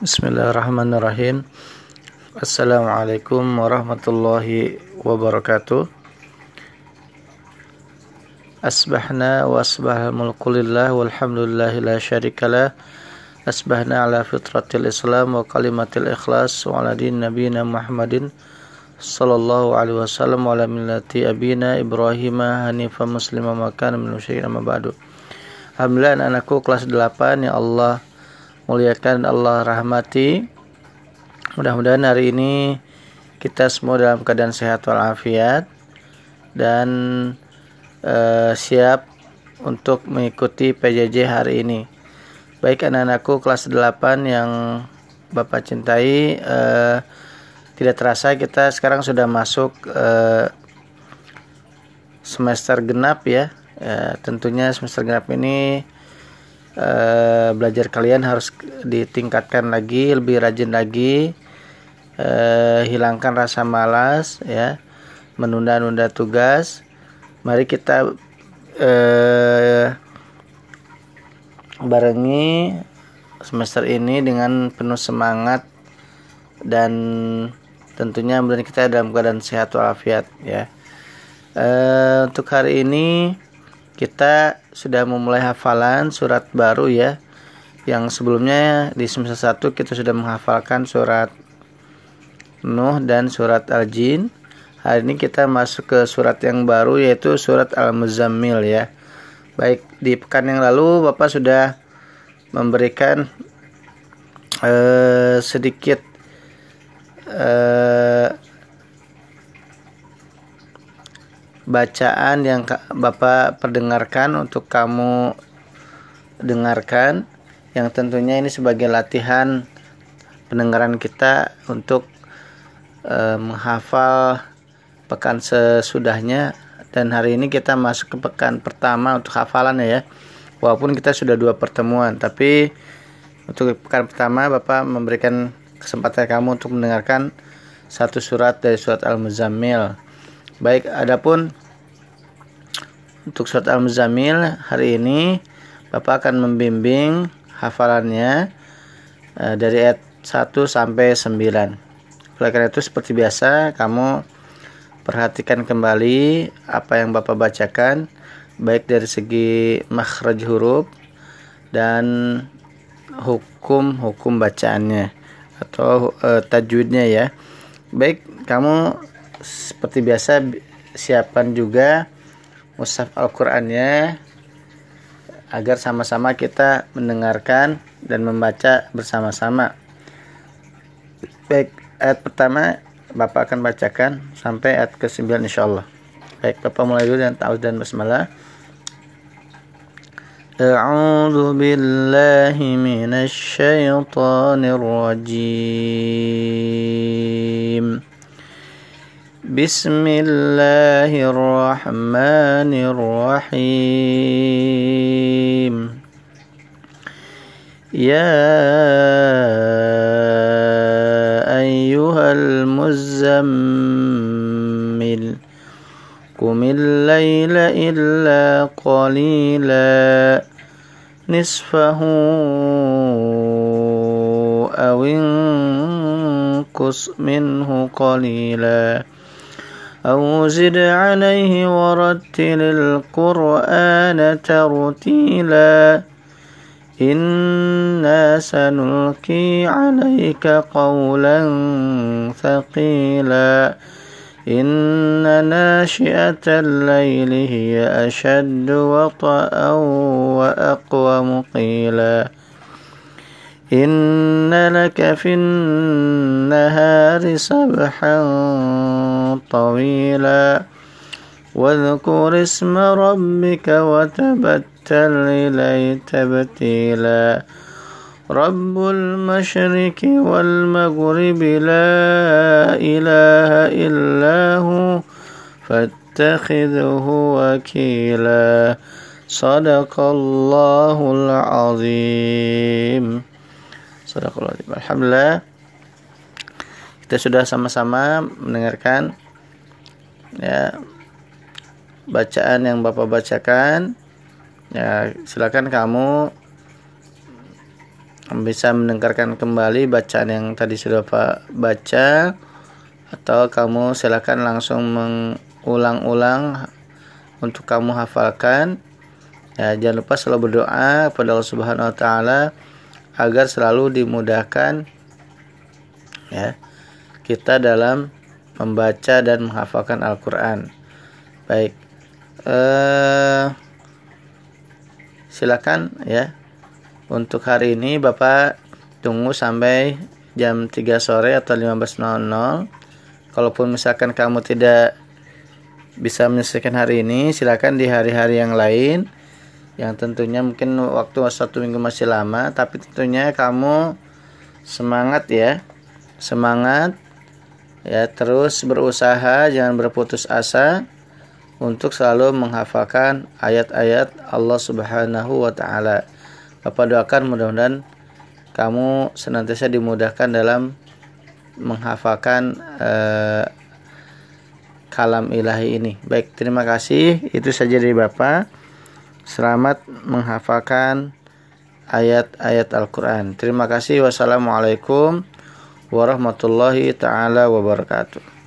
Bismillahirrahmanirrahim. Assalamualaikum warahmatullahi wabarakatuh. Asbahna wa asbahal mulku lillah walhamdulillahi la syarikalah. Asbahna ala fitratil Islam wa kalimatil ikhlas wa ala din nabiyina Muhammadin sallallahu alaihi wasallam wa ala millati abina Ibrahim hanifa muslima makan min musyrikin amma ba'du. Alhamdulillah anak-anakku kelas 8 ya Allah muliakan Allah rahmati. Mudah-mudahan hari ini kita semua dalam keadaan sehat walafiat dan uh, siap untuk mengikuti PJJ hari ini. Baik anak-anakku kelas 8 yang Bapak cintai uh, tidak terasa kita sekarang sudah masuk uh, semester genap ya. Uh, tentunya semester genap ini uh, belajar kalian harus ditingkatkan lagi lebih rajin lagi. Uh, hilangkan rasa malas ya. Menunda-nunda tugas. Mari kita uh, barengi semester ini dengan penuh semangat dan tentunya kemudian kita dalam keadaan sehat walafiat ya. Uh, untuk hari ini kita sudah memulai hafalan surat baru ya. Yang sebelumnya di semester 1 kita sudah menghafalkan surat Nuh dan surat Al-Jin. Hari ini kita masuk ke surat yang baru yaitu surat Al-Muzammil ya. Baik di pekan yang lalu Bapak sudah memberikan uh, sedikit uh, bacaan yang Bapak perdengarkan untuk kamu dengarkan yang tentunya ini sebagai latihan pendengaran kita untuk e, menghafal pekan sesudahnya. Dan hari ini kita masuk ke pekan pertama untuk hafalan ya. Walaupun kita sudah dua pertemuan tapi untuk pekan pertama Bapak memberikan kesempatan kamu untuk mendengarkan satu surat dari surat Al-Muzammil baik adapun untuk surat Al-Muzammil hari ini Bapak akan membimbing hafalannya uh, dari ayat 1 sampai 9. Oleh karena itu seperti biasa kamu perhatikan kembali apa yang Bapak bacakan baik dari segi makhraj huruf dan hukum-hukum bacaannya atau uh, tajwidnya ya. Baik, kamu seperti biasa siapkan juga mushaf Al-Qur'annya agar sama-sama kita mendengarkan dan membaca bersama-sama. Baik, ayat pertama Bapak akan bacakan sampai ayat ke-9 insyaallah. Baik, Bapak mulai dulu dan ta'awudz dan basmalah. أعوذ بالله من الشيطان الرجيم بسم الله الرحمن الرحيم. يا أيها المزمل قم الليل إلا قليلا نصفه أو انقص منه قليلا. أو زد عليه ورتل القرآن ترتيلا. إنا سنلقي عليك قولا ثقيلا. إن ناشئة الليل هي أشد وطأ وأقوم قيلا إن لك في النهار سبحا طويلا واذكر اسم ربك وتبتل إليه تبتيلا رب المشرق والمغرب لا إله إلا هو فاتخذه وكيلا صدق الله العظيم Alhamdulillah kita sudah sama-sama mendengarkan ya bacaan yang Bapak bacakan. Ya silakan kamu bisa mendengarkan kembali bacaan yang tadi sudah Pak baca atau kamu silakan langsung mengulang-ulang untuk kamu hafalkan. Ya jangan lupa selalu berdoa kepada Allah Subhanahu wa taala agar selalu dimudahkan ya kita dalam membaca dan menghafalkan Al-Qur'an. Baik. Eh silakan ya. Untuk hari ini Bapak tunggu sampai jam 3 sore atau 15.00. Kalaupun misalkan kamu tidak bisa menyelesaikan hari ini, silakan di hari-hari yang lain yang tentunya mungkin waktu satu minggu masih lama tapi tentunya kamu semangat ya semangat ya terus berusaha jangan berputus asa untuk selalu menghafalkan ayat-ayat Allah Subhanahu wa taala. Bapak doakan mudah-mudahan kamu senantiasa dimudahkan dalam menghafalkan uh, kalam ilahi ini. Baik, terima kasih. Itu saja dari Bapak. Selamat menghafalkan ayat-ayat Al-Quran. Terima kasih. Wassalamualaikum warahmatullahi taala wabarakatuh.